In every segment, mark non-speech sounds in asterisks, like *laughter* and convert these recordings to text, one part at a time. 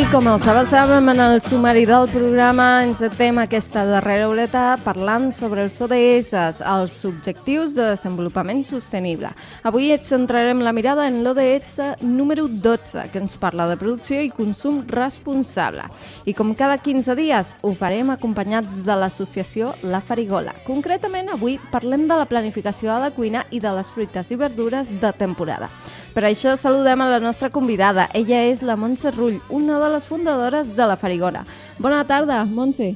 I com els avançàvem en el sumari del programa, ens atem aquesta darrera horeta parlant sobre els ODS, els Objectius de Desenvolupament Sostenible. Avui ens centrarem la mirada en l'ODS número 12, que ens parla de producció i consum responsable. I com cada 15 dies, ho farem acompanyats de l'associació La Farigola. Concretament, avui parlem de la planificació a la cuina i de les fruites i verdures de temporada. Per això saludem a la nostra convidada. Ella és la Montse Rull, una de les fundadores de la Farigola. Bona tarda, Montse.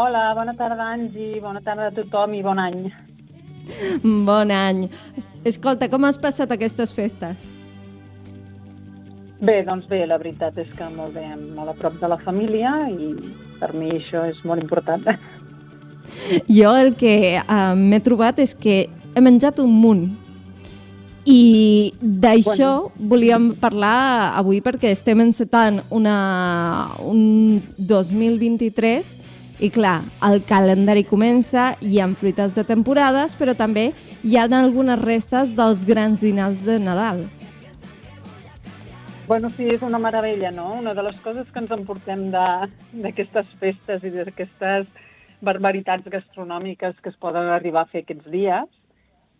Hola, bona tarda, Angi, bona tarda a tothom i bon any. Bon any. Escolta, com has passat aquestes festes? Bé, doncs bé, la veritat és que molt bé, molt a prop de la família i per mi això és molt important. Jo el que uh, m'he trobat és que he menjat un munt. I d'això bueno. volíem parlar avui perquè estem encetant una, un 2023 i clar, el calendari comença, hi ha fruites de temporades, però també hi ha algunes restes dels grans dinars de Nadal. bueno, sí, és una meravella, no? Una de les coses que ens emportem de- d'aquestes festes i d'aquestes barbaritats gastronòmiques que es poden arribar a fer aquests dies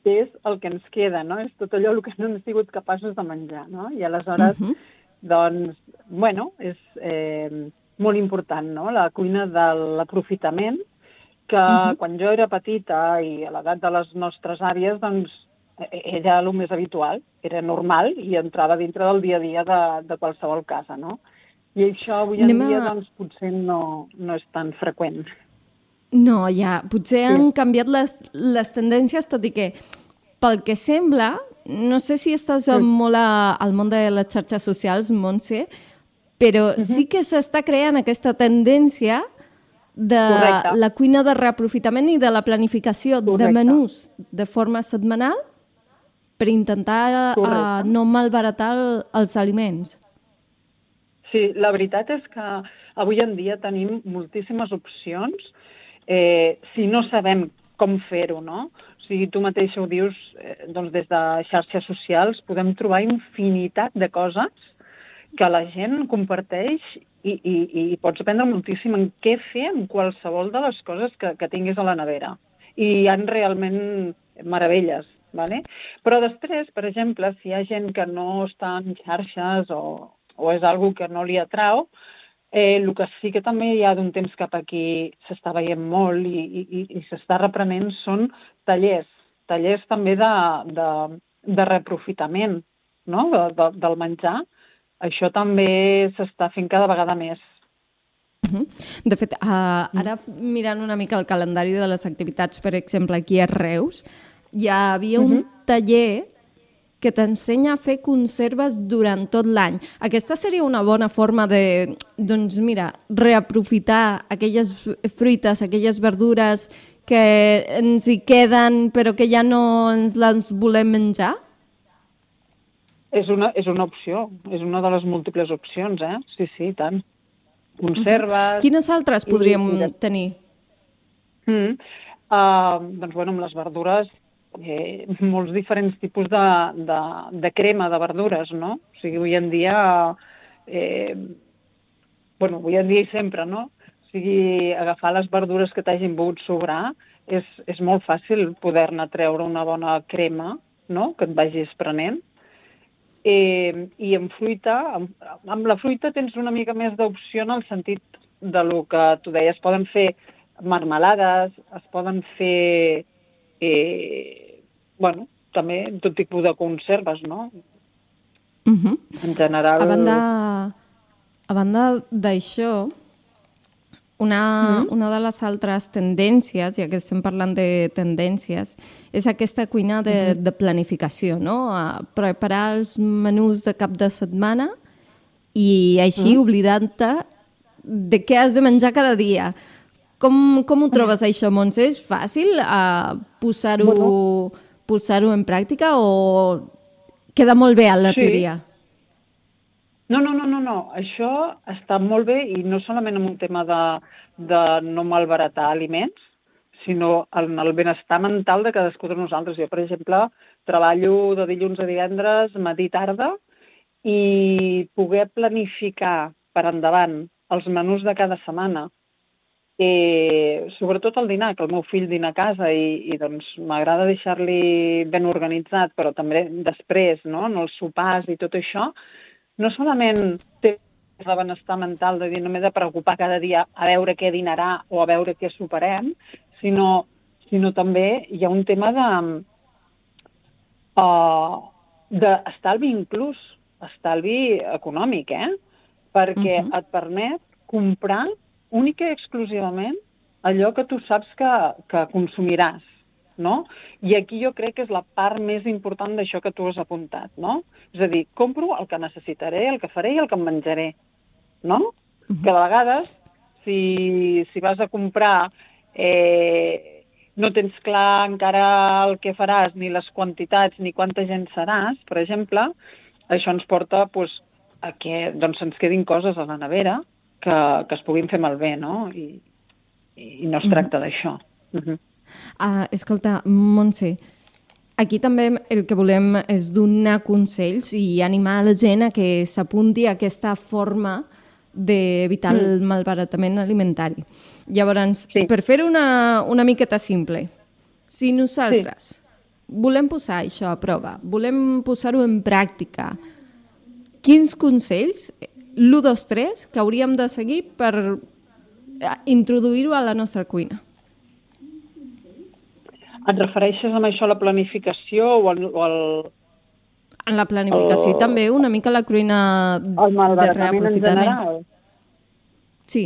és el que ens queda, no? És tot allò el que no hem sigut capaços de menjar, no? I aleshores, Mhm. doncs, bueno, és eh, molt important, no? La cuina de l'aprofitament, que Mhm. quan jo era petita i a l'edat de les nostres àvies, doncs, eh, era el més habitual, era normal i entrava dintre del dia a dia de, de qualsevol casa, no? I això avui en Anem a- dia, doncs, potser no, no és tan freqüent. No, ja, potser han canviat les, les tendències, tot i que, pel que sembla, no sé si estàs mm. molt a, al món de les xarxes socials, Montse, però sí que s'està creant aquesta tendència de Correcte. la cuina de reaprofitament i de la planificació de Correcte. menús de forma setmanal per intentar uh, no malbaratar el, els aliments. Sí, la veritat és que avui en dia tenim moltíssimes opcions eh, si no sabem com fer-ho, no? O sigui, tu mateixa ho dius, eh, doncs des de xarxes socials podem trobar infinitat de coses que la gent comparteix i, i, i pots aprendre moltíssim en què fer amb qualsevol de les coses que, que tinguis a la nevera. I hi ha realment meravelles, ¿vale? Però després, per exemple, si hi ha gent que no està en xarxes o, o és algo que no li atrau, eh, el que sí que també hi ha d'un temps cap aquí s'està veient molt i, i, i- i s'està reprenent són tallers, tallers també de, de, de reaprofitament no? de, de, del menjar. Això també s'està fent cada vegada més. De fet, uh, ara mirant una mica el calendari de les activitats, per exemple, aquí a Reus, hi havia un taller que t'ensenya a fer conserves durant tot l'any. Aquesta seria una bona forma de, doncs mira, reaprofitar aquelles fruites, aquelles verdures que ens hi queden però que ja no ens les volem menjar? És una, és una opció, és una de les múltiples opcions, eh? Sí, sí, tant. Conserves... Quines altres I- podríem i de- tenir? Mm. Uh, doncs, bueno, amb les verdures, eh, molts diferents tipus de, de, de crema de verdures, no? O sigui, avui en dia, eh, bueno, avui en dia i sempre, no? O sigui, agafar les verdures que t'hagin pogut sobrar és, és molt fàcil poder-ne treure una bona crema, no?, que et vagis prenent. Eh, I amb fruita, amb, amb la fruita tens una mica més d'opció en el sentit de lo que tu deies, es poden fer marmelades, es poden fer, eh, bueno, també tot tipus de conserves, no? Uh -huh. En general... A banda, a banda d'això, una, Mm. una de les altres tendències, ja que estem parlant de tendències, és aquesta cuina de, Mm-hmm. de planificació, no? A preparar els menús de cap de setmana i així oblidant-te de què has de menjar cada dia. Com, com ho trobes, això, Montse? És fàcil uh, posar-ho Bueno. Posar en pràctica o queda molt bé a la Sí. teoria? No, no, no, no, no. Això està molt bé i no solament en un tema de, de no malbaratar aliments, sinó en el benestar mental de cadascú de nosaltres. Jo, per exemple, treballo de dilluns a divendres, matí i tarda, i poder planificar per endavant els menús de cada setmana, eh, sobretot el dinar, que el meu fill dina a casa i, i doncs m'agrada deixar-li ben organitzat, però també després, no?, en els sopars i tot això, no solament té de benestar mental, de dir no m'he de preocupar cada dia a veure què dinarà o a veure què soparem, sinó, sinó també hi ha un tema de uh, d'estalvi inclús, estalvi econòmic, eh? Perquè uh. -huh. et permet comprar única i exclusivament allò que tu saps que, que consumiràs, no? I aquí jo crec que és la part més important d'això que tu has apuntat, no? És a dir, compro el que necessitaré, el que faré i el que em menjaré, no? Uh -huh. Que de vegades, si, si vas a comprar, eh, no tens clar encara el que faràs, ni les quantitats, ni quanta gent seràs, per exemple, això ens porta pues, a que doncs, ens quedin coses a la nevera que, que es puguin fer malbé, no? I, i no es tracta d'això. Uh -huh. Uh, escolta, Montse, aquí també el que volem és donar consells i animar la gent a que s'apunti a aquesta forma d'evitar mm. el malbaratament alimentari. Llavors, Sí. per fer una, una miqueta simple, si nosaltres sí. volem posar això a prova, volem posar-ho en pràctica, quins consells, l'1, 2, 3, que hauríem de seguir per eh, introduir-ho a la nostra cuina? Et refereixes amb això a la planificació o al, o al, En la planificació i també una mica la cuina al de malbaratament en reaprofitament. general? Sí.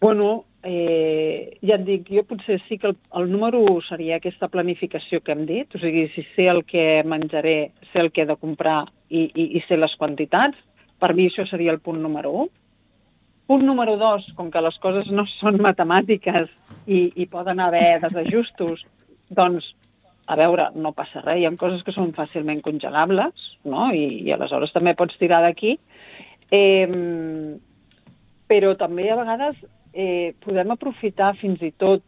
Bueno, eh, ja et dic, jo potser sí que el, el número 1 seria aquesta planificació que hem dit, o sigui, si sé el que menjaré, sé el que he de comprar i, i, i sé les quantitats, per mi això seria el punt número 1. Punt número 2, com que les coses no són matemàtiques i, i poden haver desajustos, doncs, a veure, no passa res, hi ha coses que són fàcilment congelables, no? I, i aleshores també pots tirar d'aquí. Eh, però també a vegades eh, podem aprofitar fins i tot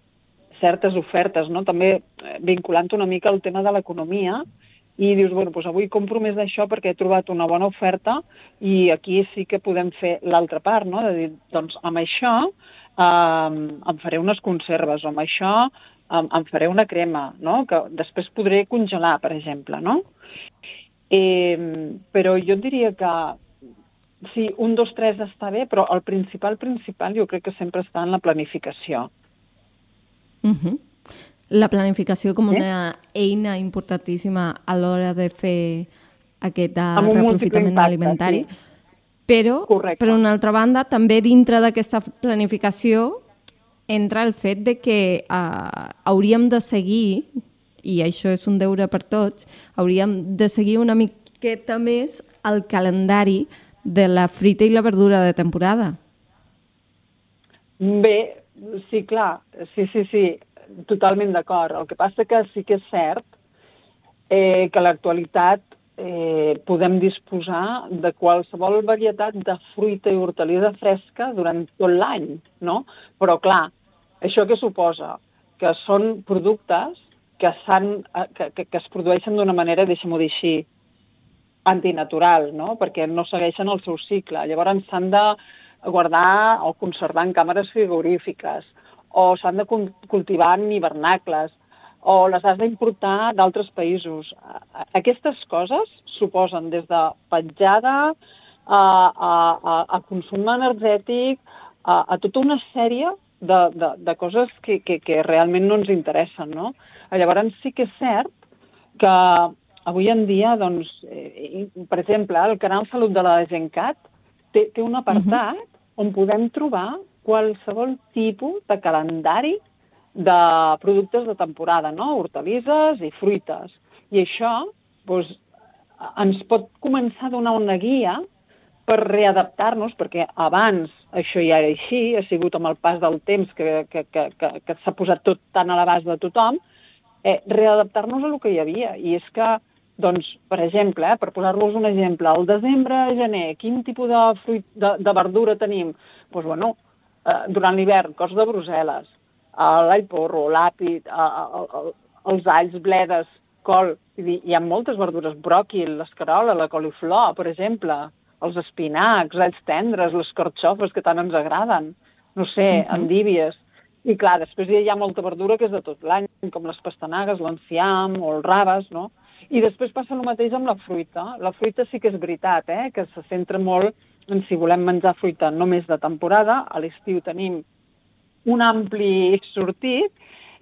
certes ofertes, no? també eh, vinculant una mica al tema de l'economia, i dius, bueno, doncs avui compro més d'això perquè he trobat una bona oferta i aquí sí que podem fer l'altra part, no? de dir, doncs amb això eh, em faré unes conserves, o amb això em, em faré una crema, no? que després podré congelar, per exemple. No? Eh, però jo diria que sí, un, dos, tres està bé, però el principal, principal jo crec que sempre està en la planificació. Uh -huh. La planificació com una eina importantíssima a l'hora de fer aquest eh, reaprofitament alimentari. sí. Però, Correcte. per una altra banda, també dintre d'aquesta planificació entra el fet de que eh, hauríem de seguir, i això és un deure per tots, hauríem de seguir una miqueta més el calendari de la fruita i la verdura de temporada. Bé, sí, clar, sí, sí, sí, totalment d'acord. El que passa que sí que és cert eh, que a l'actualitat eh, podem disposar de qualsevol varietat de fruita i hortalissa fresca durant tot l'any, no? Però, clar, això què suposa? Que són productes que, eh, que, que, que es produeixen d'una manera, deixa'm-ho dir així, antinatural, no? perquè no segueixen el seu cicle. Llavors s'han de guardar o conservar en càmeres frigorífiques, o s'han de cul- cultivar en hivernacles, o les has d'importar d'altres països. Aquestes coses suposen des de petjada a, a, a, a consum energètic, a, a tota una sèrie de, de, de coses que, que, que realment no ens interessen. No? Llavors sí que és cert que avui en dia, doncs, eh, per exemple, el Canal Salut de la Gencat té, té un apartat uh -huh. on podem trobar qualsevol tipus de calendari de productes de temporada, no? hortalisses i fruites. I això doncs, ens pot començar a donar una guia per readaptar-nos, perquè abans això ja era així, ha sigut amb el pas del temps que, que, que, que, que s'ha posat tot tan a l'abast de tothom, eh, readaptar-nos a el que hi havia. I és que, doncs, per exemple, eh, per posar-vos un exemple, al desembre, gener, quin tipus de, fruit, de, de verdura tenim? Doncs, bueno, eh, durant l'hivern, cos de Brussel·les, eh, l'all porro, l'àpid, els alls, bledes, col, dir, hi ha moltes verdures, bròquil, l'escarola, la coliflor, per exemple, els espinacs, els tendres, les carxofes que tant ens agraden, no sé, endívies. I clar, després hi ha molta verdura que és de tot l'any, com les pastanagues, l'enciam o els raves, no? I després passa el mateix amb la fruita. La fruita sí que és veritat, eh? que se centra molt en si volem menjar fruita només de temporada. A l'estiu tenim un ampli sortit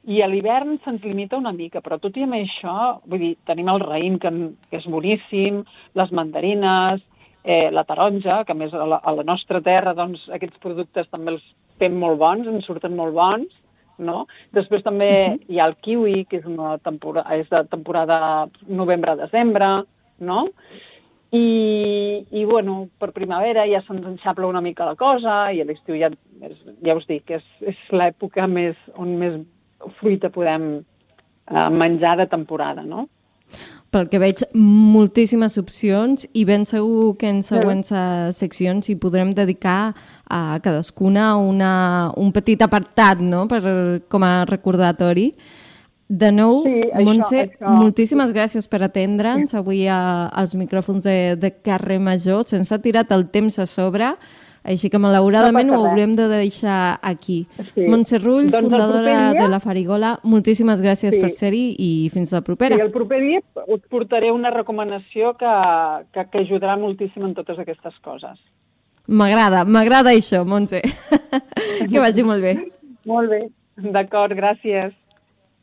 i a l'hivern se'ns limita una mica, però tot i amb això, vull dir, tenim el raïm, que, que és boníssim, les mandarines, eh, la taronja, que a més a la, a la nostra terra doncs, aquests productes també els fem molt bons, ens surten molt bons, no? Després també uh -huh. hi ha el kiwi, que és, una temporada, és de temporada novembre-desembre, no? I, I, bueno, per primavera ja se'ns enxapla una mica la cosa i a l'estiu ja, ja us dic, és, és l'època més, on més fruita podem eh, menjar de temporada, no? pel que veig, moltíssimes opcions i ben segur que en següents uh, seccions hi podrem dedicar a cadascuna una, un petit apartat no? per, com a recordatori. De nou, sí, això, Montse, això. moltíssimes gràcies per atendre'ns avui a, als micròfons de, de Carrer Major, sense tirat el temps a sobre. Així que malauradament no ho haurem de deixar aquí. Sí. Montse Rull, doncs fundadora dia... de la Farigola, moltíssimes gràcies sí. per ser-hi i fins la propera. Sí, el proper dia us portaré una recomanació que, que, que ajudarà moltíssim en totes aquestes coses. M'agrada, m'agrada això, Montse. *laughs* que vagi molt bé. Molt bé, d'acord, gràcies.